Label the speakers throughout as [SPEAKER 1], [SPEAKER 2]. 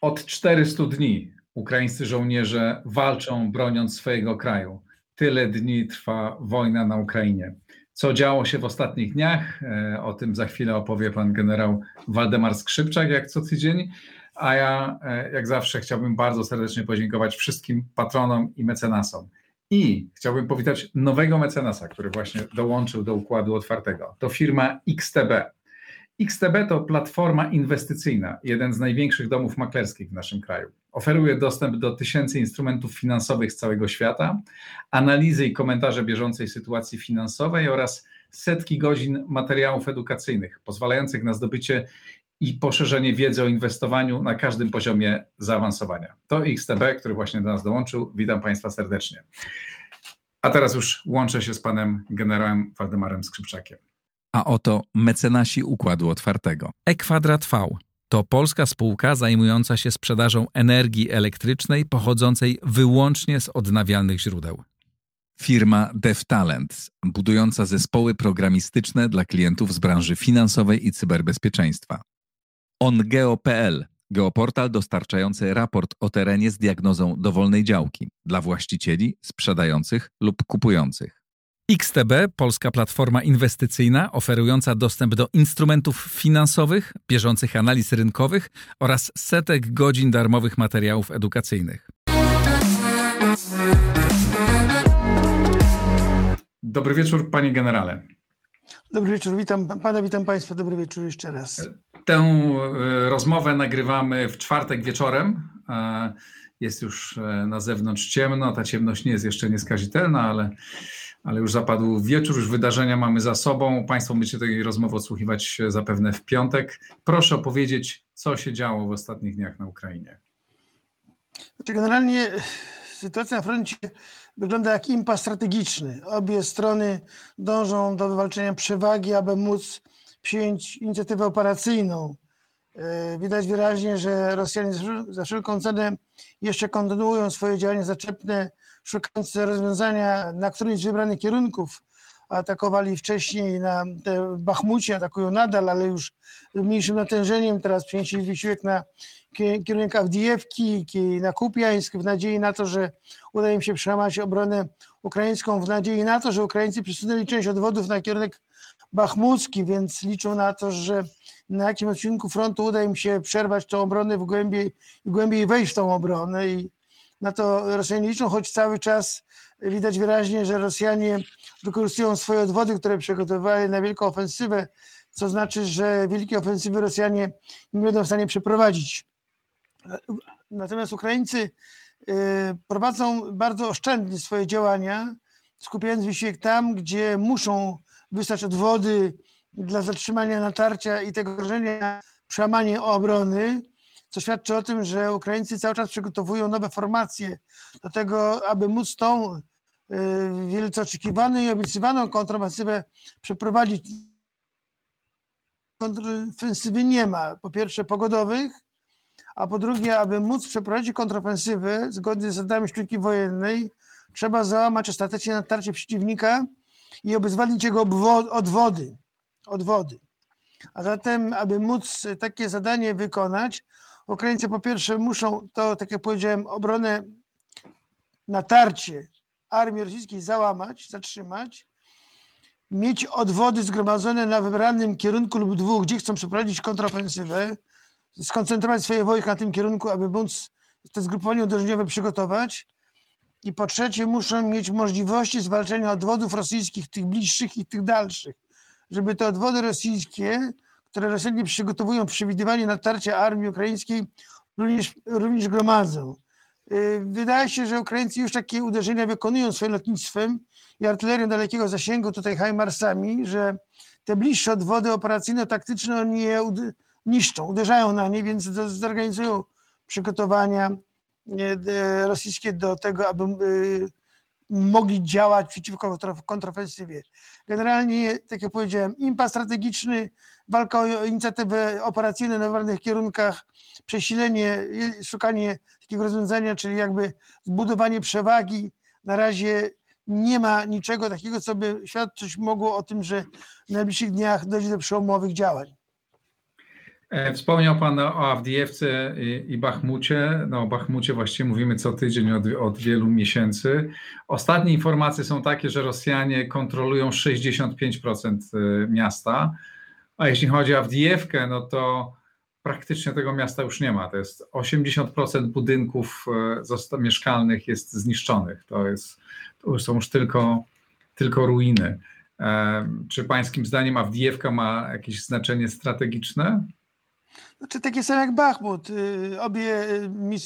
[SPEAKER 1] Od 400 dni ukraińscy żołnierze walczą, broniąc swojego kraju. Tyle dni trwa wojna na Ukrainie. Co działo się w ostatnich dniach? E, o tym za chwilę opowie pan generał Waldemar Skrzypczak, jak co tydzień. A ja, e, jak zawsze, chciałbym bardzo serdecznie podziękować wszystkim patronom i mecenasom. I chciałbym powitać nowego mecenasa, który właśnie dołączył do układu otwartego. To firma XTB. XTB to platforma inwestycyjna, jeden z największych domów maklerskich w naszym kraju. Oferuje dostęp do tysięcy instrumentów finansowych z całego świata, analizy i komentarze bieżącej sytuacji finansowej oraz setki godzin materiałów edukacyjnych, pozwalających na zdobycie i poszerzenie wiedzy o inwestowaniu na każdym poziomie zaawansowania. To XTB, który właśnie do nas dołączył. Witam Państwa serdecznie. A teraz już łączę się z panem generałem Waldemarem Skrzypczakiem.
[SPEAKER 2] A oto mecenasi Układu Otwartego. E-Kwadrat V to polska spółka zajmująca się sprzedażą energii elektrycznej pochodzącej wyłącznie z odnawialnych źródeł. Firma DevTalent, budująca zespoły programistyczne dla klientów z branży finansowej i cyberbezpieczeństwa. OnGeo.pl, geoportal dostarczający raport o terenie z diagnozą dowolnej działki dla właścicieli, sprzedających lub kupujących. XTB, polska platforma inwestycyjna oferująca dostęp do instrumentów finansowych, bieżących analiz rynkowych oraz setek godzin darmowych materiałów edukacyjnych.
[SPEAKER 1] Dobry wieczór, panie generale.
[SPEAKER 3] Dobry wieczór, witam pana, witam państwa. Dobry wieczór jeszcze raz.
[SPEAKER 1] Tę e, rozmowę nagrywamy w czwartek wieczorem. E, jest już e, na zewnątrz ciemno. Ta ciemność nie jest jeszcze nieskazitelna, ale ale już zapadł wieczór, już wydarzenia mamy za sobą. Państwo będziecie tej rozmowy odsłuchiwać zapewne w piątek. Proszę opowiedzieć, co się działo w ostatnich dniach na Ukrainie.
[SPEAKER 3] Znaczy generalnie sytuacja na froncie wygląda jak impas strategiczny. Obie strony dążą do wywalczenia przewagi, aby móc przyjąć inicjatywę operacyjną. E, widać wyraźnie, że Rosjanie za wszelką cenę jeszcze kontynuują swoje działania zaczepne szukając rozwiązania na którymś z wybranych kierunków. Atakowali wcześniej na Bachmucie, atakują nadal, ale już mniejszym natężeniem. Teraz przenieśli wysiłek na kierunek Awdijewki, na Kupiańsk w nadziei na to, że uda im się przełamać obronę ukraińską, w nadziei na to, że Ukraińcy przesunęli część odwodów na kierunek bachmucki, więc liczą na to, że na jakimś odcinku frontu uda im się przerwać tą obronę w głębiej, głębiej wejść w tą obronę i na to Rosjanie liczą, choć cały czas widać wyraźnie, że Rosjanie wykorzystują swoje odwody, które przygotowali na wielką ofensywę, co znaczy, że wielkie ofensywy Rosjanie nie będą w stanie przeprowadzić. Natomiast Ukraińcy y, prowadzą bardzo oszczędnie swoje działania, skupiając wysiłek tam, gdzie muszą wystać odwody dla zatrzymania natarcia i tego grożenia przełamanie obrony, co świadczy o tym, że Ukraińcy cały czas przygotowują nowe formacje do tego, aby móc tą wielce oczekiwaną i obiecywaną kontrofensywę przeprowadzić. Kontrofensywy nie ma, po pierwsze pogodowych, a po drugie, aby móc przeprowadzić kontrofensywę zgodnie z zasadami sztuki wojennej, trzeba załamać ostatecznie natarcie przeciwnika i obezwładnić jego odwody. odwody. A zatem, aby móc takie zadanie wykonać, Ukraińcy po pierwsze muszą to, tak jak powiedziałem, obronę, natarcie armii rosyjskiej załamać, zatrzymać, mieć odwody zgromadzone na wybranym kierunku lub dwóch, gdzie chcą przeprowadzić kontrofensywę, skoncentrować swoje wojska na tym kierunku, aby móc te zgrupowanie uderzeniowe przygotować. I po trzecie, muszą mieć możliwości zwalczenia odwodów rosyjskich, tych bliższych i tych dalszych, żeby te odwody rosyjskie które Rosjanie przygotowują przewidywanie natarcia armii ukraińskiej, również, również gromadzą. Y, wydaje się, że Ukraińcy już takie uderzenia wykonują swoim lotnictwem i artylerią dalekiego zasięgu, tutaj Hajmarsami, że te bliższe odwody operacyjno-taktyczne oni je niszczą, uderzają na nie, więc zorganizują przygotowania rosyjskie do tego, aby y, mogli działać przeciwko kontrofensywie. Generalnie, tak jak powiedziałem, impas strategiczny, walka o inicjatywy operacyjne na pewnych kierunkach, przesilenie, szukanie takiego rozwiązania, czyli jakby zbudowanie przewagi. Na razie nie ma niczego takiego, co by świadczyć mogło o tym, że w najbliższych dniach dojdzie do przełomowych działań.
[SPEAKER 1] E, wspomniał Pan o Awdijewce i Bachmucie. No, o Bachmucie właściwie mówimy co tydzień od, od, wielu miesięcy. Ostatnie informacje są takie, że Rosjanie kontrolują 65% e, miasta, a jeśli chodzi o Awdijewkę, no to praktycznie tego miasta już nie ma. To jest 80% budynków e, mieszkalnych jest zniszczonych. To, jest, to są już tylko, tylko ruiny. Czy pańskim zdaniem Awdijewka ma jakieś znaczenie strategiczne?
[SPEAKER 3] Znaczy takie same jak Bachmut. Y, obie,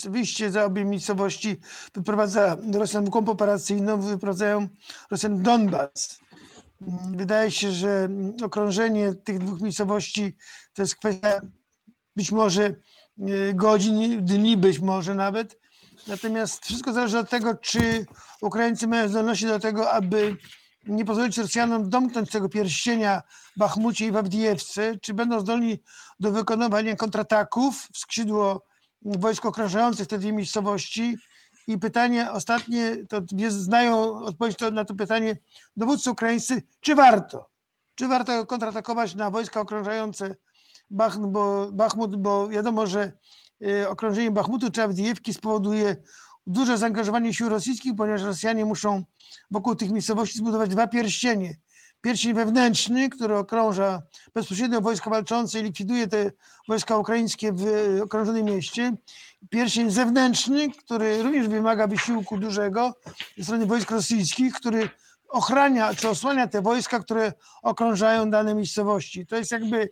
[SPEAKER 3] y, wyjście za obie miejscowości wyprowadza Rosjan głąb operacyjną, wyprowadzają Rosjan Donbas. Mm, wydaje się, że okrążenie tych dwóch miejscowości to jest kwestia być może y, godzin, dni być może nawet. Natomiast wszystko zależy od tego, czy Ukraińcy mają zdolności do tego, aby nie pozwolić Rosjanom domknąć tego pierścienia w Bachmucie i w Awdijewce, czy będą zdolni do wykonywania kontrataków w skrzydło wojsk okrążających te dwie miejscowości. I pytanie ostatnie, to znają odpowiedź na to pytanie dowódcy ukraińscy, czy warto? Czy warto kontratakować na wojska okrążające Bachmut, bo, Bachmut, bo wiadomo, że y, okrążenie Bachmutu czy Awdijewki spowoduje duże zaangażowanie sił rosyjskich, ponieważ Rosjanie muszą wokół tych miejscowości zbudować dwa pierścienie. Pierścień wewnętrzny, który okrąża bezpośrednio wojska walczące i likwiduje te wojska ukraińskie w okrążonym mieście. Pierścień zewnętrzny, który również wymaga wysiłku dużego ze strony wojsk rosyjskich, który ochrania czy osłania te wojska, które okrążają dane miejscowości. To jest jakby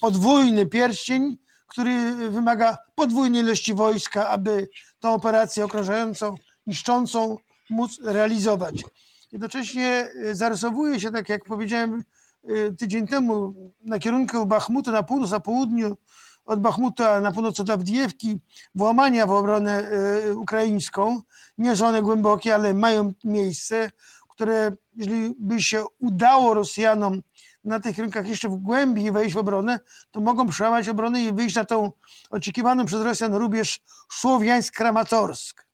[SPEAKER 3] podwójny pierścień, który wymaga podwójnej ilości wojska, aby tą operację okrążającą, niszczącą móc realizować. Jednocześnie y, zarysowuje się, tak jak powiedziałem y, tydzień temu, na kierunku Bachmutu na północ, na południu od Bachmuta na północ od Awdijewki, włamania w obronę y, ukraińską, nie są one głębokie, ale mają miejsce, które jeżeli by się udało Rosjanom na tych rynkach jeszcze w głębi wejść w obronę, to mogą przełamać obronę i wyjść na tą oczekiwaną przez Rosjan rubież Słowiańsk-Kramatorsk.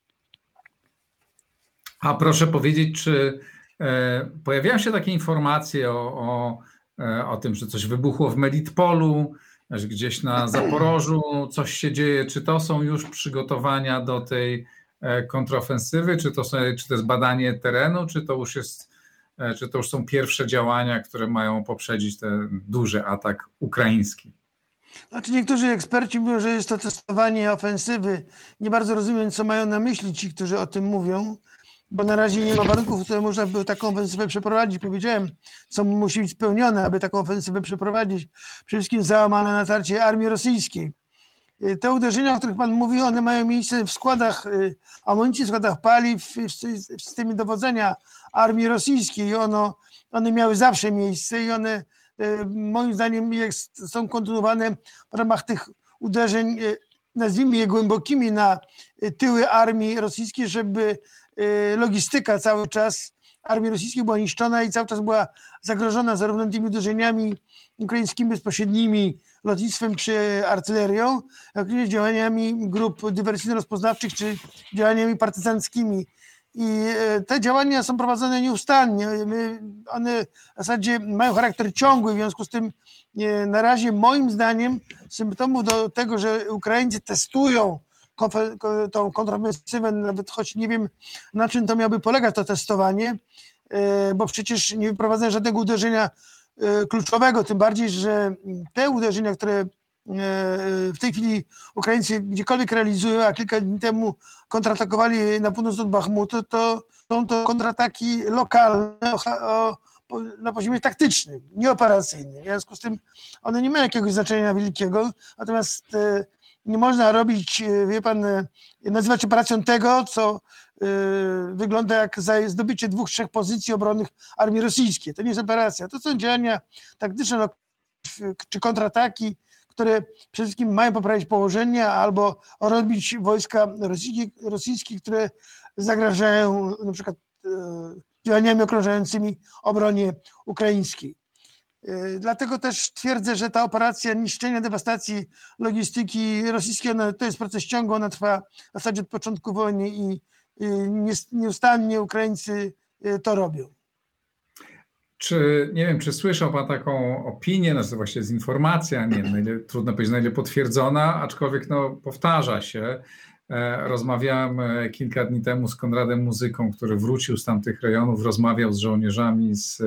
[SPEAKER 1] A proszę powiedzieć, czy e, pojawiają się takie informacje o, o, e, o tym, że coś wybuchło w Melitpolu, że gdzieś na Zaporożu coś się dzieje? Czy to są już przygotowania do tej e, kontrofensywy? Czy to, są, czy to jest badanie terenu, czy to już jest czy to już są pierwsze działania, które mają poprzedzić ten duży atak ukraiński?
[SPEAKER 3] Znaczy niektórzy eksperci mówią, że jest to testowanie ofensywy. Nie bardzo rozumiem, co mają na myśli ci, którzy o tym mówią, bo na razie nie ma warunków, które można by taką ofensywę przeprowadzić. Powiedziałem, co musi być spełnione, aby taką ofensywę przeprowadzić. Przede wszystkim załamane natarcie armii rosyjskiej. Y, te uderzenia, o których Pan mówi, one mają miejsce w składach y, amunicji, w składach paliw, w systemie dowodzenia armii rosyjskiej. Ono, one miały zawsze miejsce i one y, moim zdaniem jest, są kontynuowane w ramach tych uderzeń, nazwijmy je głębokimi na tyły armii rosyjskiej, żeby logistyka cały czas armii rosyjskiej była niszczona i cały czas była zagrożona zarówno tymi uderzeniami ukraińskimi bezpośrednimi, lotnictwem czy artylerią, jak również działaniami grup dywersyjno-rozpoznawczych czy działaniami partyzanckimi. I e, te działania są prowadzone nieustannie. One w zasadzie mają charakter ciągły, w związku z tym e, na razie moim zdaniem symptomów do tego, że Ukraińcy testują tą kontrofensywę, nawet choć nie wiem na czym to miałoby polegać to testowanie, e, bo przecież nie wyprowadzają żadnego uderzenia kluczowego, tym bardziej, że te uderzenia, które e, w tej chwili Ukraińcy gdziekolwiek realizują, a kilka dni temu kontratakowali na północ od Bachmutu, to są to kontrataki lokalne o, o, na poziomie taktycznym, nieoperacyjnym. W związku z tym one nie mają jakiegoś znaczenia wielkiego, natomiast e, nie można robić, wie pan, nazywać operacją tego, co wygląda jak zdobycie dwóch, trzech pozycji obronnych armii rosyjskiej. To nie jest operacja, to są działania taktyczne no, czy kontrataki, które przede wszystkim mają poprawić położenie albo robić wojska rosyjskie, rosyjskie które zagrażają na przykład działaniami okrążającymi obronie ukraińskiej. Dlatego też twierdzę, że ta operacja niszczenia, dewastacji logistyki rosyjskiej to jest proces ciągu, ona trwa w zasadzie od początku wojny i nieustannie Ukraińcy to robią.
[SPEAKER 1] Czy, nie wiem, czy słyszał Pan taką opinię, to właśnie jest informacja, nie wiem, trudno powiedzieć, na ile potwierdzona, aczkolwiek no, powtarza się. E, rozmawiałem e, kilka dni temu z Konradem Muzyką, który wrócił z tamtych rejonów, rozmawiał z żołnierzami, z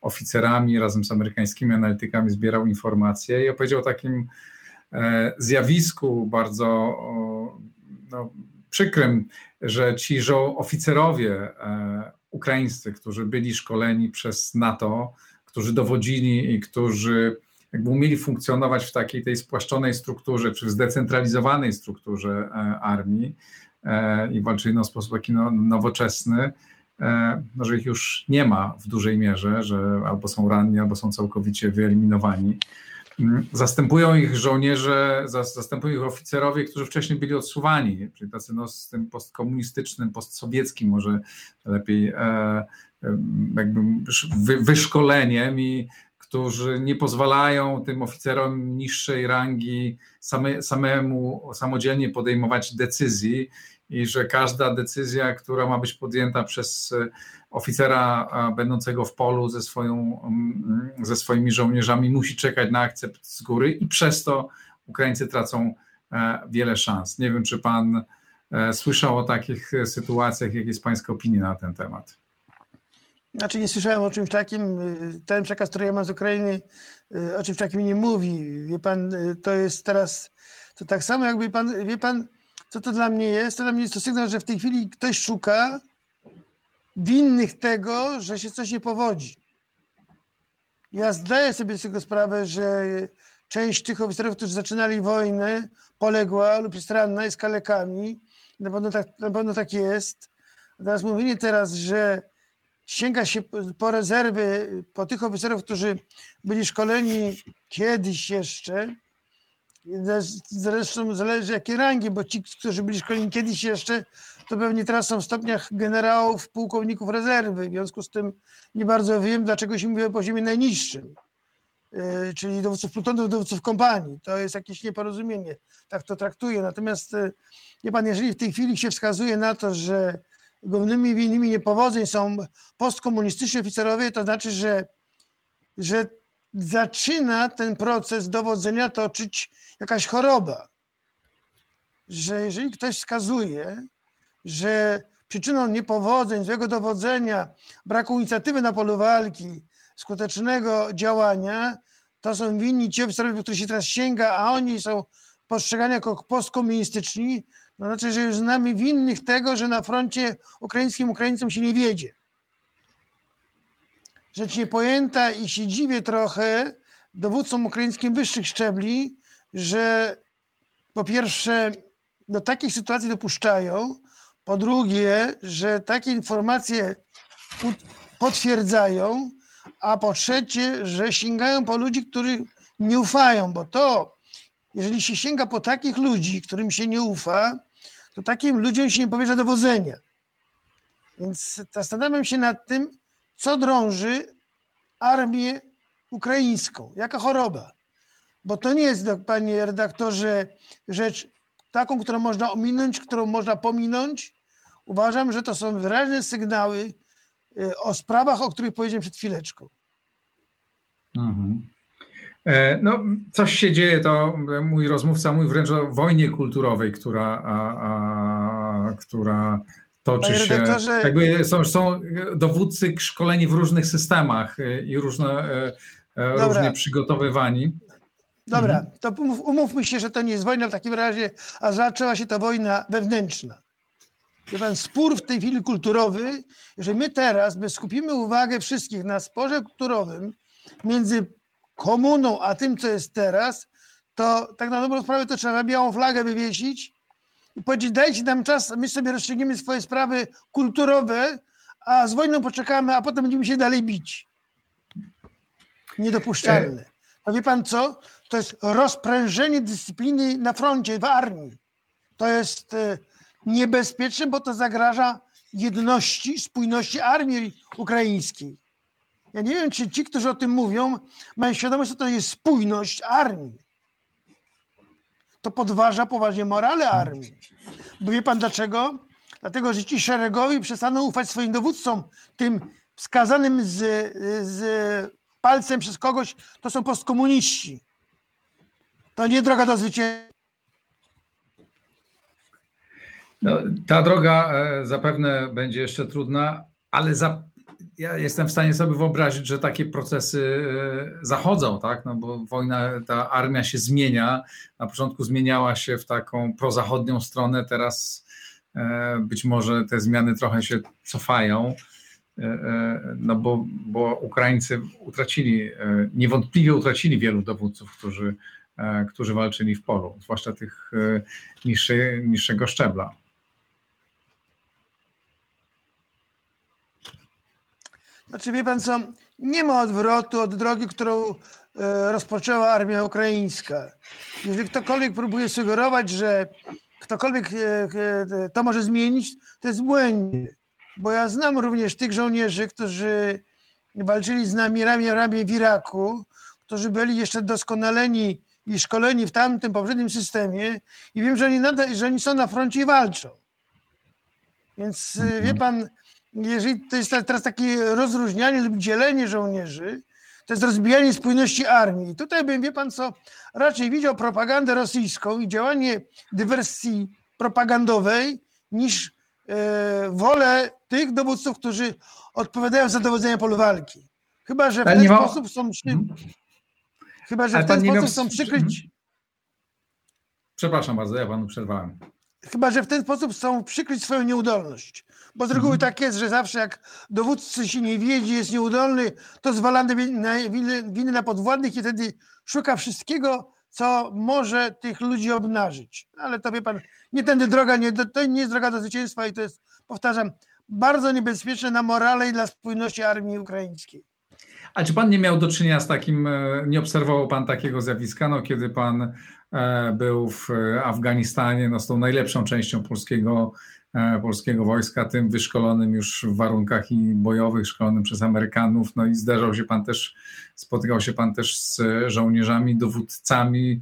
[SPEAKER 1] oficerami, razem z amerykańskimi analitykami zbierał informacje i opowiedział o takim e, zjawisku bardzo no, przykrym, że ci oficerowie ukraińscy, którzy byli szkoleni przez NATO, którzy dowodzili i którzy jakby umieli funkcjonować w takiej tej spłaszczonej strukturze, czy w zdecentralizowanej strukturze e, armii e, i walczyli w sposób taki no, nowoczesny, e, no, że ich już nie ma w dużej mierze, że albo są ranni, albo są całkowicie wyeliminowani. Mm, zastępują ich żołnierze, zastępują ich oficerowie, którzy wcześniej byli odsuwani, czyli tacy no, z tym postkomunistycznym, postsowieckim może lepiej e, jakby wyszkoleniem i którzy nie pozwalają tym oficerom niższej rangi same, samemu samodzielnie podejmować decyzji i że każda decyzja, która ma być podjęta przez oficera będącego w polu ze, swoją, mm, ze swoimi żołnierzami musi czekać na akcept z góry i przez to Ukraińcy tracą e, wiele szans. Nie wiem, czy pan e, słyszał o takich sytuacjach, jakie jest pańska opinia na ten temat?
[SPEAKER 3] Znaczy nie słyszałem o czymś takim. Ten przekaz, który ja mam z Ukrainy, o czymś takim nie mówi. Wie pan, to jest teraz, to tak samo jakby pan, wie pan, co to dla mnie jest? To dla mnie jest to sygnał, że w tej chwili ktoś szuka winnych tego, że się coś nie powodzi. Ja zdaję sobie z tego sprawę, że część tych oficerów, którzy zaczynali wojnę, poległa lub jest ranna, jest kalekami. Na pewno tak, na pewno tak jest. Teraz mówienie teraz, że sięga się po rezerwy, po tych oficerów, którzy byli szkoleni kiedyś jeszcze, zresztą zależy jakie rangi, bo ci, którzy byli szkoleni kiedyś jeszcze, to pewnie teraz są w stopniach generałów, pułkowników rezerwy. W związku z tym nie bardzo wiem, dlaczego się mówi o poziomie najniższym, yy, czyli dowódców plutonów, dowódców kompanii. To jest jakieś nieporozumienie. Tak to traktuję. Natomiast, yy, wie pan, jeżeli w tej chwili się wskazuje na to, że głównymi winnymi niepowodzeń są postkomunistyczni oficerowie, to znaczy, że, że zaczyna ten proces dowodzenia toczyć jakaś choroba. Że jeżeli ktoś wskazuje, że przyczyną niepowodzeń, złego dowodzenia, braku inicjatywy na polu walki, skutecznego działania, to są winni ci oficerowie, których się teraz sięga, a oni są postrzegani jako postkomunistyczni, to znaczy, że już znamy winnych tego, że na froncie ukraińskim Ukraińcom się nie wiedzie. Rzecz niepojęta i się dziwię trochę dowódcom ukraińskim wyższych szczebli, że po pierwsze do takiej sytuacji dopuszczają, po drugie, że takie informacje potwierdzają, a po trzecie, że sięgają po ludzi, których nie ufają, bo to, jeżeli się sięga po takich ludzi, którym się nie ufa, to takim ludziom się nie powierza dowodzenia. Więc zastanawiam się nad tym, co drąży armię ukraińską, jaka choroba. Bo to nie jest, panie redaktorze, rzecz taką, którą można ominąć, którą można pominąć. Uważam, że to są wyraźne sygnały y, o sprawach, o których powiedziałem przed chwileczką.
[SPEAKER 1] Mhm. E, no, coś się dzieje, to mój rozmówca mówi wręcz o wojnie kulturowej, która, a, a, która toczy się. Jakby są, są dowódcy szkoleni w różnych systemach i różne, e, e, różnie przygotowywani.
[SPEAKER 3] Dobra, mhm. to umówmy się, że to nie jest wojna w takim razie, a zaczęła się ta wojna wewnętrzna. Pan spór w tej chwili kulturowy, że my teraz, my skupimy uwagę wszystkich na sporze kulturowym między komuną, a tym, co jest teraz, to tak na dobrą sprawę to trzeba białą flagę wywiesić powiedzieć, dajcie nam czas, my sobie rozstrzygniemy swoje sprawy kulturowe, a z wojną poczekamy, a potem będziemy się dalej bić. Niedopuszczalne. A wie pan co? To jest rozprężenie dyscypliny na froncie, w armii. To jest e, niebezpieczne, bo to zagraża jedności, spójności armii ukraińskiej. Ja nie wiem, czy ci, którzy o tym mówią, mają świadomość, że to jest spójność armii. To podważa poważnie morale armii. Bo wie pan dlaczego? Dlatego, że ci szeregowi przestaną ufać swoim dowódcom, tym wskazanym z, z palcem przez kogoś, to są postkomuniści. To nie droga do zwycięstwa.
[SPEAKER 1] No, ta droga e, zapewne będzie jeszcze trudna, ale za, ja jestem w stanie sobie wyobrazić, że takie procesy e, zachodzą, tak? No bo wojna, ta armia się zmienia. Na początku zmieniała się w taką prozachodnią stronę, teraz e, być może te zmiany trochę się cofają. No bo, bo Ukraińcy utracili, niewątpliwie utracili wielu dowódców, którzy, którzy walczyli w polu, zwłaszcza tych niższy, niższego szczebla.
[SPEAKER 3] Znaczy, wie pan co, nie ma odwrotu od drogi, którą e, rozpoczęła armia ukraińska. Jeżeli ktokolwiek próbuje sugerować, że ktokolwiek e, e, to może zmienić, to jest błędnie. Bo ja znam również tych żołnierzy, którzy walczyli z nami ramię ramię w Iraku, którzy byli jeszcze doskonaleni i szkoleni w tamtym poprzednim systemie i wiem, że oni, nadal, że oni są na froncie i walczą. Więc wie pan, jeżeli to jest teraz takie rozróżnianie lub dzielenie żołnierzy, to jest rozbijanie spójności armii. I tutaj bym, wie pan co, raczej widział propagandę rosyjską i działanie dywersji propagandowej niż e, wolę tych dowódców, którzy odpowiadają za dowodzenie polu walki. Chyba, że w ten sposób są przy... hmm. Chyba, że w ten sposób są przykryć...
[SPEAKER 1] Przepraszam bardzo, ja panu przerwałem.
[SPEAKER 3] Chyba, że w ten sposób chcą przykryć swoją nieudolność. Bo z reguły mhm. tak jest, że zawsze jak dowódcy się nie wiedzie, jest nieudolny, to zwalany winy na podwładnych i wtedy szuka wszystkiego, co może tych ludzi obnażyć. Ale to wie pan, nie tędy droga, nie, to nie jest droga do zwycięstwa i to jest, powtarzam, bardzo niebezpieczne na morale i dla spójności armii ukraińskiej.
[SPEAKER 1] A czy pan nie miał do czynienia z takim, e, nie obserwował pan takiego zjawiska, no, kiedy pan e, był w Afganistanie, no, z tą najlepszą częścią polskiego E, polskiego wojska, tym wyszkolonym już w warunkach i bojowych, szkolonym przez Amerykanów. No i zdarzał się pan też, spotykał się pan też z żołnierzami, dowódcami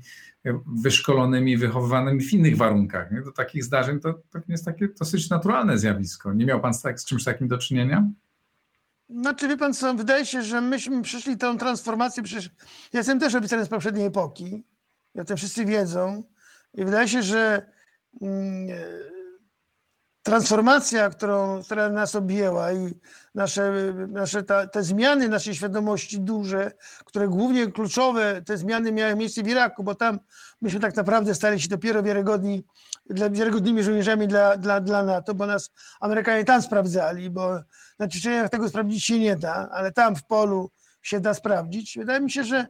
[SPEAKER 1] wyszkolonymi, wychowywanymi w innych warunkach. Nie? Do takich zdarzeń to, to jest takie dosyć naturalne zjawisko. Nie miał pan z, tak, z czymś takim do czynienia?
[SPEAKER 3] Znaczy, wie pan co, wydaje się, że myśmy przeszli tę transformację, przecież ja jestem też oficerem z poprzedniej epoki, ja to wszyscy wiedzą i wydaje się, że mm, transformacja, którą, która nas objęła i nasze, nasze ta, te zmiany naszej świadomości duże, które głównie kluczowe, te zmiany miały miejsce w Iraku, bo tam myśmy tak naprawdę stali się dopiero wiarygodni, dla, wiarygodnymi żołnierzami dla, dla, dla NATO, bo nas Amerykanie tam sprawdzali, bo na Czeczeniach tego sprawdzić się nie da, ale tam w polu się da sprawdzić. Wydaje mi się, że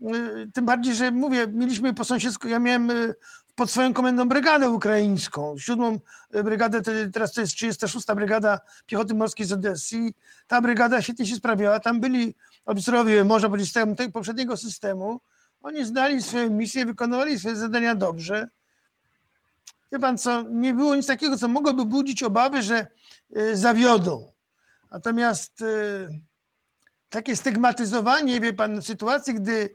[SPEAKER 3] y, tym bardziej, że mówię, mieliśmy po sąsiedzku, ja miałem y, pod swoją komendą brygadę ukraińską. Siódmą brygadę, teraz to jest 36. Brygada Piechoty Morskiej z Odessy. Ta brygada świetnie się sprawiała. Tam byli oficerowie, można powiedzieć, z tego poprzedniego systemu. Oni znali swoją misję, wykonywali swoje zadania dobrze. Wie pan co, nie było nic takiego, co mogłoby budzić obawy, że y, zawiodą. Natomiast y, takie stygmatyzowanie, wie pan, sytuacji, gdy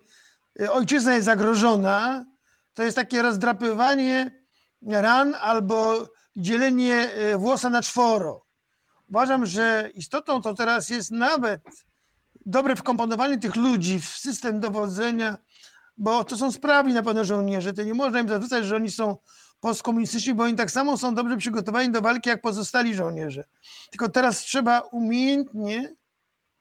[SPEAKER 3] ojczyzna jest zagrożona, to jest takie rozdrapywanie ran albo dzielenie e, włosa na czworo. Uważam, że istotą to teraz jest nawet dobre wkomponowanie tych ludzi w system dowodzenia, bo to są sprawni na pewno żołnierze. To nie można im zarzucać, że oni są postkomunistyczni, bo oni tak samo są dobrze przygotowani do walki jak pozostali żołnierze. Tylko teraz trzeba umiejętnie,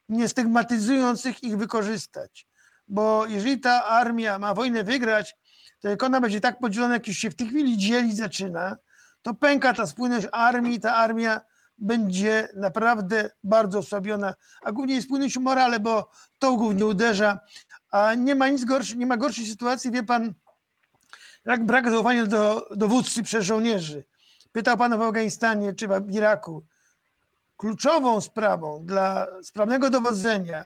[SPEAKER 3] nie stygmatyzując ich, ich wykorzystać. Bo jeżeli ta armia ma wojnę wygrać, to jak ona będzie tak podzielona, jak już się w tej chwili dzielić zaczyna, to pęka ta spójność armii, ta armia będzie naprawdę bardzo osłabiona, a głównie jest spójność morale, bo to głównie uderza, a nie ma nic gorszego, nie ma gorszej sytuacji, wie pan, jak brak zaufania do dowódcy przez żołnierzy. Pytał pan w Afganistanie czy w Iraku. Kluczową sprawą dla sprawnego dowodzenia,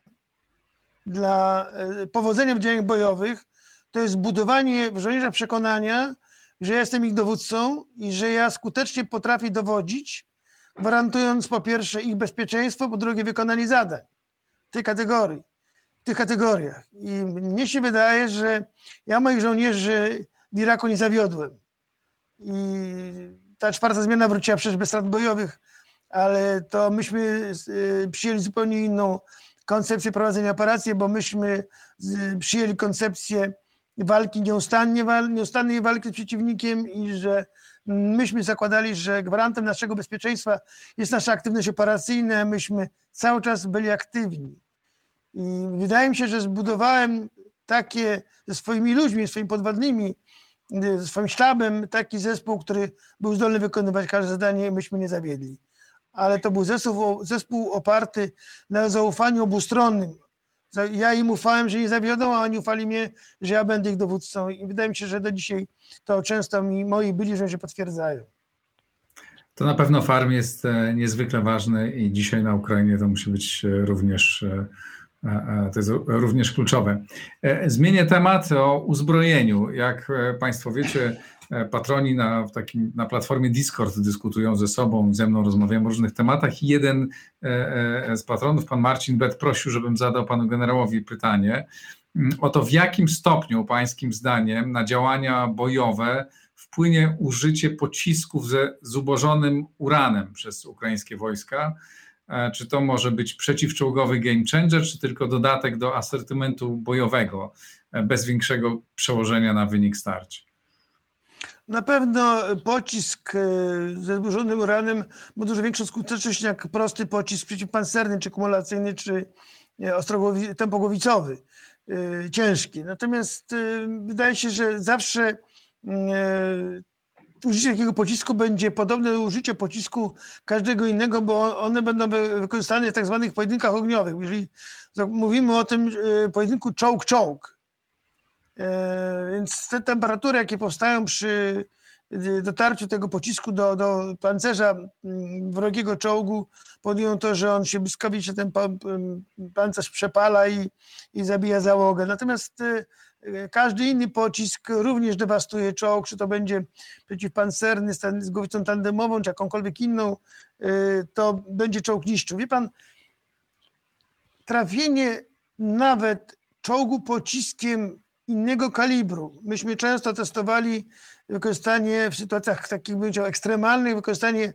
[SPEAKER 3] dla e, powodzenia w działaniach bojowych to jest budowanie w żołnierzach przekonania, że ja jestem ich dowódcą i że ja skutecznie potrafię dowodzić, gwarantując po pierwsze ich bezpieczeństwo, po drugie wykonanie zadań tej kategorii, w tych kategoriach. I mnie się wydaje, że ja moich żołnierzy w Iraku nie zawiodłem. I ta czwarta zmiana wróciła przecież bez strat bojowych, ale to myśmy y, przyjęli zupełnie inną koncepcję prowadzenia operacji, bo myśmy przyjęli koncepcję walki nieustannie, nieustannej walki z przeciwnikiem i że myśmy zakładali, że gwarantem naszego bezpieczeństwa jest nasza aktywność operacyjna, myśmy cały czas byli aktywni. I wydaje mi się, że zbudowałem takie ze swoimi ludźmi, swoimi podwładnymi, ze swoim sztabem taki zespół, który był zdolny wykonywać każde zadanie, myśmy nie zawiedli. Ale to był zespół, zespół oparty na zaufaniu obustronnym. Ja im ufałem, że nie zawiodą, a oni ufali mnie, że ja będę ich dowódcą. I wydaje mi się, że do dzisiaj to często mi moi byli, że się potwierdzają.
[SPEAKER 1] To na pewno farm jest e, niezwykle ważny i dzisiaj na Ukrainie to musi być e, również e, to jest również kluczowe. Zmienię temat o uzbrojeniu. Jak Państwo wiecie, patroni na, takim, na platformie Discord dyskutują ze sobą, ze mną rozmawiają o różnych tematach i jeden z patronów, pan Marcin Bet, prosił, żebym zadał panu generałowi pytanie mm, o to, w jakim stopniu pańskim zdaniem na działania bojowe wpłynie użycie pocisków ze zubożonym uranem przez ukraińskie wojska, E, czy to może być przeciwczołgowy game changer, czy tylko dodatek do asortymentu bojowego e, bez większego przełożenia na wynik starć?
[SPEAKER 3] Na pewno pocisk e, zburzonym uranem ma dużo większą skuteczność jak prosty pocisk przeciwpancerny, czy kumulacyjny, czy tempogłowicowy, ciężki. Natomiast wydaje się, że zawsze użycie takiego pocisku będzie podobne do użycia pocisku każdego innego, bo one będą wykorzystane w tak zwanych pojedynkach ogniowych. Jeżeli mówimy o tym e, pojedynku czołg-czołg, e, więc te temperatury, jakie powstają przy e, dotarciu tego pocisku do, do pancerza mm, wrogiego czołgu powodują to, że on się błyskawicznie ten pancerz przepala i, i zabija załogę. Natomiast każdy inny pocisk również dewastuje czołg, czy to będzie przeciwpancerny z głowicą tandemową, czy jakąkolwiek inną, to będzie czołg niszczył. Wie pan, trafienie nawet czołgu pociskiem innego kalibru. Myśmy często testowali wykorzystanie w sytuacjach takich, bym powiedział, ekstremalnych, wykorzystanie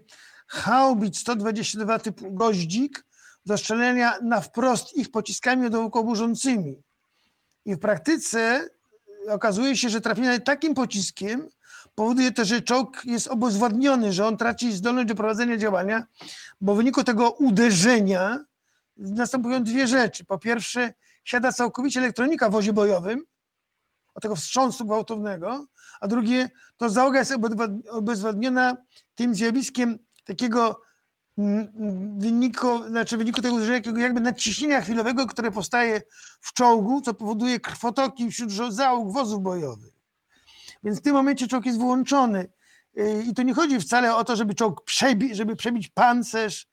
[SPEAKER 3] haubic 122 typu goździk do strzelenia na wprost ich pociskami okołoburzącymi. I w praktyce okazuje się, że trafienie takim pociskiem powoduje to, że czołg jest obezwładniony, że on traci zdolność do prowadzenia działania, bo w wyniku tego uderzenia następują dwie rzeczy. Po pierwsze, siada całkowicie elektronika w wozie bojowym, od tego wstrząsu gwałtownego, a drugie, to załoga jest obezwładniona tym zjawiskiem takiego w wyniku, znaczy wyniku tego uderzenia, jakby nadciśnienia chwilowego, które powstaje w czołgu, co powoduje krwotoki wśród załóg wozów bojowych. Więc w tym momencie czołg jest wyłączony. Y, I to nie chodzi wcale o to, żeby czołg przebi żeby przebić pancerz.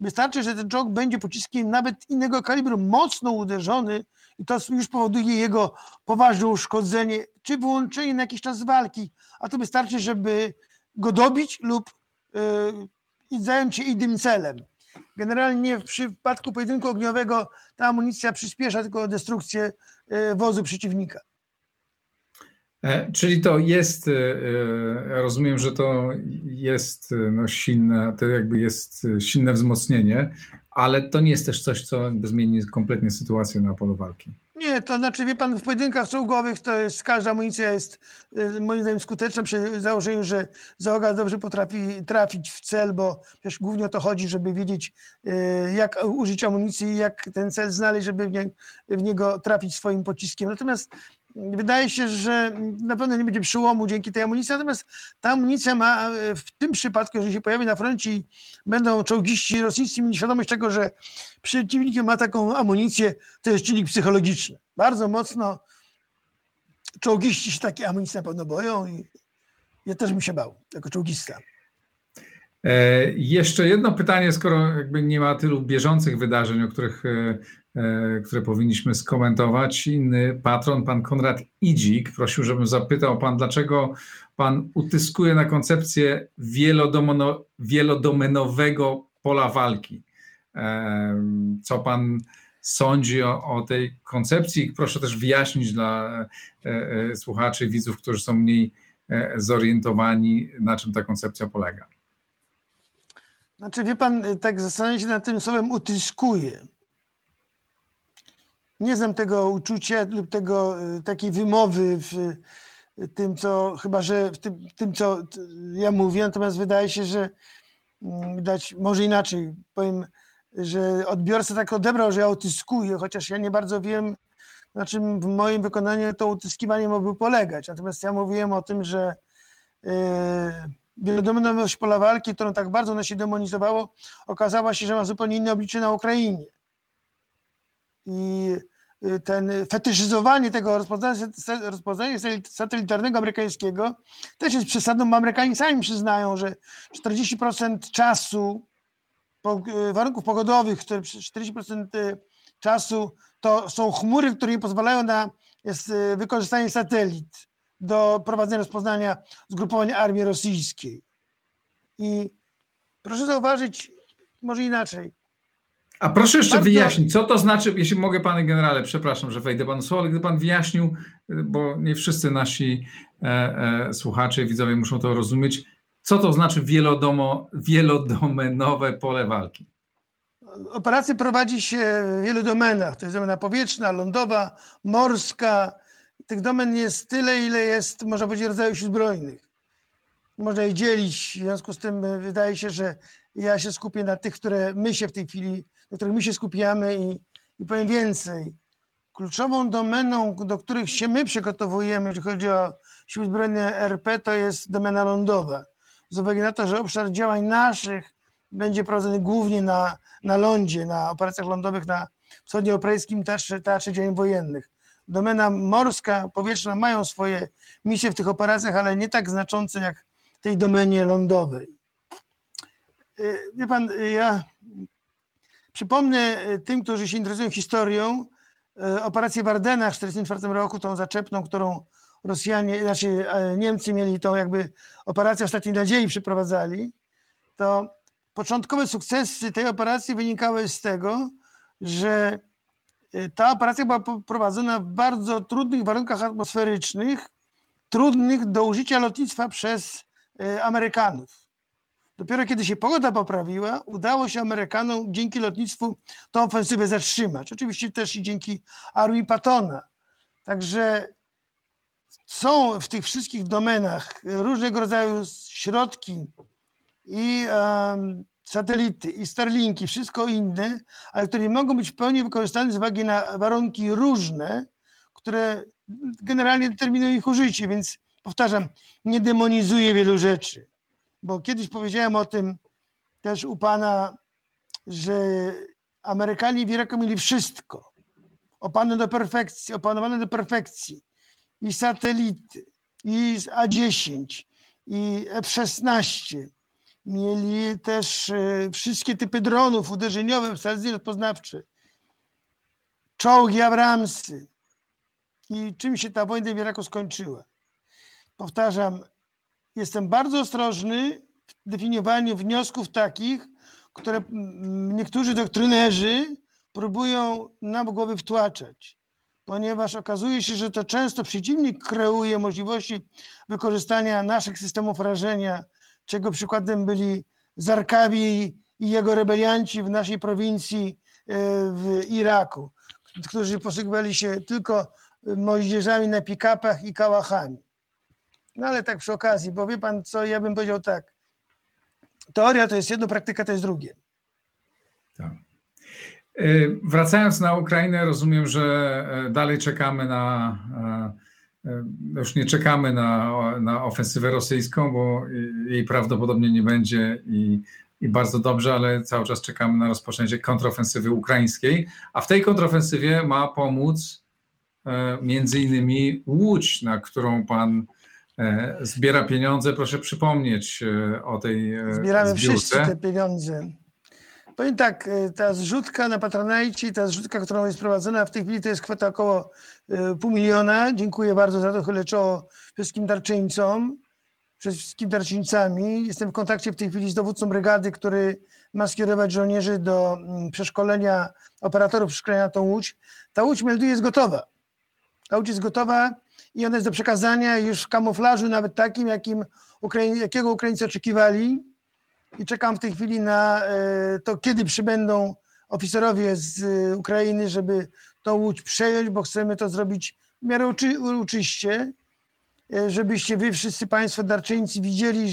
[SPEAKER 3] Wystarczy, że ten czołg będzie pociskiem nawet innego kalibru, mocno uderzony i to już powoduje jego poważne uszkodzenie, czy wyłączenie na jakiś czas walki. A to wystarczy, żeby go dobić lub yy, zająć się innym celem. Generalnie w przypadku pojedynku ogniowego ta amunicja przyspiesza tylko destrukcję e, wozu przeciwnika.
[SPEAKER 1] E, czyli to jest, rozumiem, że to jest no, silne, to jakby jest silne wzmocnienie, ale to nie jest też coś, co jakby zmieni kompletnie sytuację na polu walki.
[SPEAKER 3] Nie, to znaczy, wie pan, w pojedynkach czołgowych to jest, każda amunicja jest y, moim zdaniem skuteczna przy założeniu, że załoga dobrze potrafi trafić w cel, bo przecież głównie o to chodzi, żeby wiedzieć, y, jak użyć amunicji jak ten cel znaleźć, żeby w, nie, w niego trafić swoim pociskiem. Natomiast Wydaje się, że na pewno nie będzie przyłomu dzięki tej amunicji, natomiast ta amunicja ma w tym przypadku, jeżeli się pojawi na froncie i będą czołgiści rosyjscy mieli świadomość tego, że przeciwnik ma taką amunicję, to jest czynnik psychologiczny. Bardzo mocno czołgiści się takiej amunicji na pewno boją i ja też bym się bał jako czołgista.
[SPEAKER 1] E, jeszcze jedno pytanie, skoro jakby nie ma tylu bieżących wydarzeń, o których, e, e, które powinniśmy skomentować. Inny patron, pan Konrad Idzik, prosił, żebym zapytał pan, dlaczego pan utyskuje na koncepcję wielodomeno, wielodomenowego pola walki. Co pan sądzi o, o, tej koncepcji? Proszę też wyjaśnić dla słuchaczy, widzów, którzy są mniej zorientowani, na czym ta koncepcja polega.
[SPEAKER 3] Znaczy, wie pan, tak zastanawiam się nad tym słowem utyskuje. Nie znam tego uczucia lub tego, y, takiej wymowy w tym, co, chyba że w tym, tym, co ja mówię, natomiast wydaje się, że mm, widać, może inaczej powiem, że odbiorca tak odebrał, że ja utyskuję, chociaż ja nie bardzo wiem, na czym w moim wykonaniu to utyskiwanie mogło polegać. Natomiast ja mówiłem o tym, że yy, wielodomenowość pola walki, którą tak bardzo nas się demonizowało, okazała się, że ma zupełnie inne oblicze na Ukrainie. I y, ten fetyszyzowanie tego rozpoznania, rozpoznania satelitarnego amerykańskiego też jest przesadą, bo Amerykanie sami przyznają, że 40% czasu y, warunków pogodowych, 40% y, czasu to są chmury, które nie pozwalają na wykorzystanie satelit do prowadzenia rozpoznania zgrupowania armii rosyjskiej. I proszę zauważyć, może inaczej.
[SPEAKER 1] A proszę jeszcze Bardzo... wyjaśnić, co to znaczy, jeśli mogę, panie generale, przepraszam, że wejdę panu słowo, ale gdy pan wyjaśnił, bo nie wszyscy nasi e, e, słuchacze i widzowie muszą to rozumieć, co to znaczy wielodomo, wielodomenowe pole walki?
[SPEAKER 3] Operacje prowadzi się w wielu domenach. To jest domena powietrzna, lądowa, morska, tych domen jest tyle, ile jest, można powiedzieć, rodzajów sił zbrojnych. Można je dzielić, w związku z tym e, wydaje się, że ja się skupię na tych, które my się w tej chwili, do których my się skupiamy i, i powiem więcej. Kluczową domeną, do których się my przygotowujemy, jeżeli chodzi o siły zbrojne RP, to jest domena lądowa. Z uwagi na to, że obszar działań naszych będzie prowadzony głównie na, na lądzie, na operacjach lądowych na wschodnioeuropejskim teatrze, teatrze działań wojennych domena morska, powietrzna mają swoje misje w tych operacjach, ale nie tak znaczące jak w tej domenie lądowej. Y, wie pan, y, ja przypomnę y, tym, którzy się interesują historią, operację w Ardenach w 1944 roku, tą zaczepną, którą Rosjanie, znaczy Niemcy mieli tą jakby operację ostatniej nadziei przeprowadzali, to początkowe sukcesy tej operacji wynikały z tego, że ta operacja była prowadzona w bardzo trudnych warunkach atmosferycznych, trudnych do użycia lotnictwa przez y, Amerykanów. Dopiero kiedy się pogoda poprawiła, udało się Amerykanom dzięki lotnictwu tę ofensywę zatrzymać. Oczywiście też i dzięki armii Pattona. Także są w tych wszystkich domenach różnego rodzaju środki i um, satelity i Starlinki, wszystko inne, ale które nie mogą być w pełni wykorzystane z uwagi na warunki różne, które generalnie determinują ich użycie, więc powtarzam, nie demonizuję wielu rzeczy, bo kiedyś powiedziałem o tym też u pana, że Amerykanie w Iraku mieli wszystko, opanowane do perfekcji, opanowane do perfekcji. I satelity, i A-10, i F-16, Mieli też e, wszystkie typy dronów uderzeniowe, stacje rozpoznawcze, czołgi Abramsy. I czym się ta wojna w Iraku skończyła? Powtarzam, jestem bardzo ostrożny w definiowaniu wniosków takich, które niektórzy doktrynerzy próbują nam głowy wtłaczać, ponieważ okazuje się, że to często przeciwnik kreuje możliwości wykorzystania naszych systemów rażenia czego przykładem byli Zarkawi i jego rebelianci w naszej prowincji e, w Iraku, którzy posługiwali się tylko moździerzami na pick-upach i kałachami. No ale tak przy okazji, bo wie pan co, ja bym powiedział tak, teoria to jest jedno, praktyka to jest drugie. Tak.
[SPEAKER 1] E, wracając na Ukrainę, rozumiem, że e, dalej czekamy na już nie czekamy na, na ofensywę rosyjską, bo jej prawdopodobnie nie będzie i, i bardzo dobrze, ale cały czas czekamy na rozpoczęcie kontrofensywy ukraińskiej, a w tej kontrofensywie ma pomóc e, między innymi Łódź, na którą pan zbiera pieniądze. Proszę przypomnieć o tej
[SPEAKER 3] Zbieramy
[SPEAKER 1] zbiórce.
[SPEAKER 3] wszyscy te pieniądze. Powiem tak, ta zrzutka na Patronite, ta zrzutka, którą jest prowadzona w tej chwili, to jest kwota około pół miliona. Dziękuję bardzo za to, chylę czoło wszystkim darczyńcom, wszystkim darczyńcami. Jestem w kontakcie w tej chwili z dowódcą brygady, który ma skierować żołnierzy do mm, przeszkolenia operatorów przeszkolenia na tą łódź. Ta łódź melduje jest gotowa. Ta łódź jest gotowa i ona jest do przekazania już w kamuflażu, nawet takim, jakim Ukrai jakiego Ukraińcy oczekiwali. I czekam w tej chwili na e, to, kiedy przybędą oficerowie z e, Ukrainy, żeby tą łódź przejąć, bo chcemy to zrobić w miarę uczy uczyście, e, żebyście wy wszyscy Państwo darczyńcy widzieli,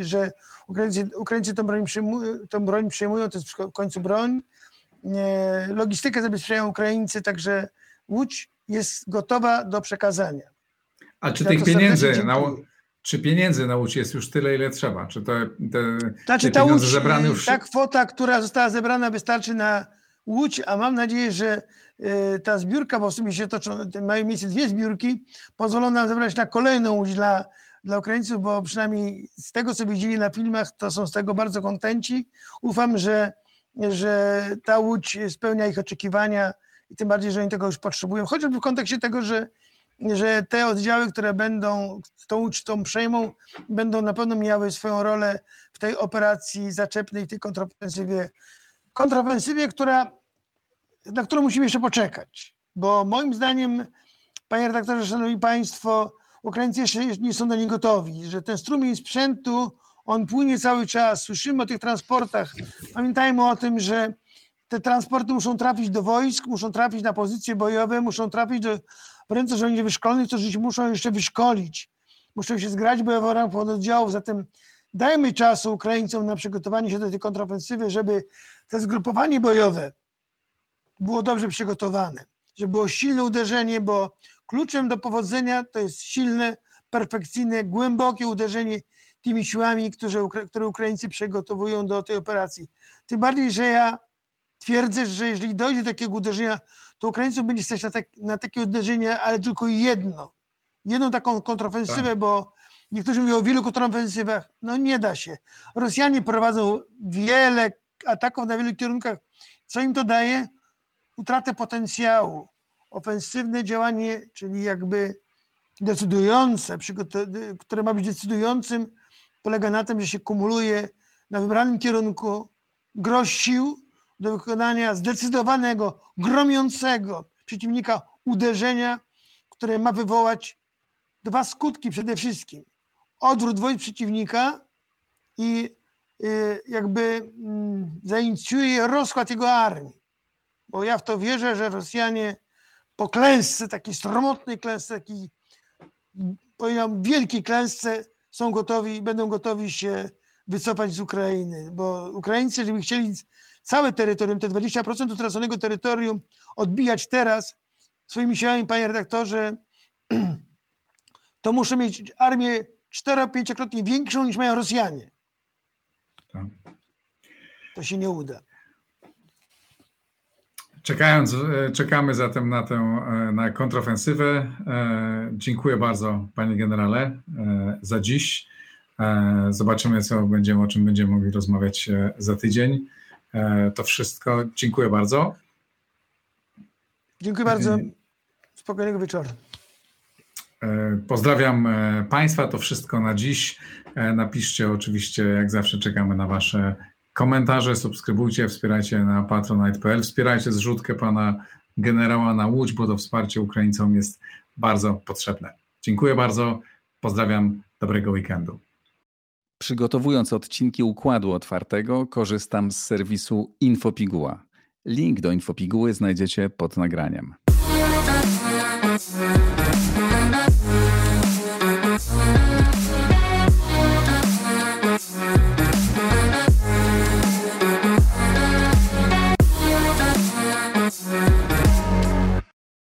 [SPEAKER 3] że Ukraińcy, Ukraińcy tą, broń przyjmują, tą broń przyjmują, to jest w końcu broń. Logistykę zabezpieczają Ukraińcy, także łódź jest gotowa do przekazania.
[SPEAKER 1] A czy tych pieniędzy, na, czy pieniędzy na łódź jest już tyle, ile trzeba? Czy te, te,
[SPEAKER 3] znaczy,
[SPEAKER 1] te
[SPEAKER 3] ta
[SPEAKER 1] pieniądze
[SPEAKER 3] łódź,
[SPEAKER 1] zebrane już...
[SPEAKER 3] Ta kwota, która została zebrana wystarczy na łódź, a mam nadzieję, że y, ta zbiórka, bo w sumie się toczą, mają miejsce dwie zbiórki, pozwolą nam zebrać na kolejną łódź dla, dla Ukraińców, bo przynajmniej z tego, co widzieli na filmach, to są z tego bardzo kontenci. Ufam, że, że ta łódź spełnia ich oczekiwania i tym bardziej, że oni tego już potrzebują. Chociażby w kontekście tego, że, że te oddziały, które będą tą ucztą przejmą, będą na pewno miały swoją rolę w tej operacji zaczepnej, tej kontrofensywie. Kontrofensywie, która, na którą musimy jeszcze poczekać. Bo moim zdaniem, panie redaktorze, szanowni państwo, Ukraińcy jeszcze nie są do niej gotowi, że ten strumień sprzętu, on płynie cały czas. Słyszymy o tych transportach. Pamiętajmy o tym, że te transporty muszą trafić do wojsk, muszą trafić na pozycje bojowe, muszą trafić do w ręce żołnierzy wyszkolonych, którzy muszą jeszcze wyszkolić. Muszą się zgrać bojowo ramach pododdziałów, zatem dajmy czasu Ukraińcom na przygotowanie się do tej kontrofensywy, żeby to zgrupowanie bojowe było dobrze przygotowane, żeby było silne uderzenie, bo kluczem do powodzenia to jest silne, perfekcyjne, głębokie uderzenie tymi siłami, które, które Ukraińcy przygotowują do tej operacji. Tym bardziej, że ja twierdzę, że jeżeli dojdzie do takiego uderzenia, to Ukraińców będzie stać na, tak, na takie uderzenie, ale tylko jedno. Jedną taką kontrofensywę, tak. bo niektórzy mówią o wielu kontrofensywach. No nie da się. Rosjanie prowadzą wiele ataków na wielu kierunkach. Co im to daje? Utratę potencjału. Ofensywne działanie, czyli jakby decydujące, które ma być decydującym, polega na tym, że się kumuluje na wybranym kierunku groź sił, do wykonania zdecydowanego, gromiącego przeciwnika uderzenia, które ma wywołać dwa skutki przede wszystkim. Odwrót wojsk przeciwnika i y, jakby mm, zainicjuje rozkład jego armii. Bo ja w to wierzę, że Rosjanie po klęsce, takiej sromotnej klęsce, takiej powiedziałbym wielkiej klęsce są gotowi, będą gotowi się wycofać z Ukrainy, bo Ukraińcy, żeby chcieli całe terytorium, te 20% utraconego terytorium odbijać teraz swoimi siłami, panie redaktorze, to muszę mieć armię 4-5-krotnie większą niż mają Rosjanie. Tak. To się nie uda.
[SPEAKER 1] Czekając, e, czekamy zatem na tę e, na kontrofensywę. E, dziękuję bardzo, panie generale, za dziś. Zobaczymy, co będziemy, o czym będziemy mogli rozmawiać za tydzień. E, to wszystko. Dziękuję bardzo.
[SPEAKER 3] Dziękuję bardzo. Spokojnego wieczoru.
[SPEAKER 1] E, pozdrawiam e, Państwa. To wszystko na dziś. Napiszcie oczywiście, jak zawsze czekamy na Wasze komentarze. Subskrybujcie, wspierajcie na patronite.pl. Wspierajcie zrzutkę pana generała na Łódź, bo to wsparcie Ukraińcom jest bardzo potrzebne. Dziękuję bardzo. Pozdrawiam. Dobrego weekendu.
[SPEAKER 2] Przygotowując odcinki układu otwartego, korzystam z serwisu Infopiguła. Link do Infopiguły znajdziecie pod nagraniem.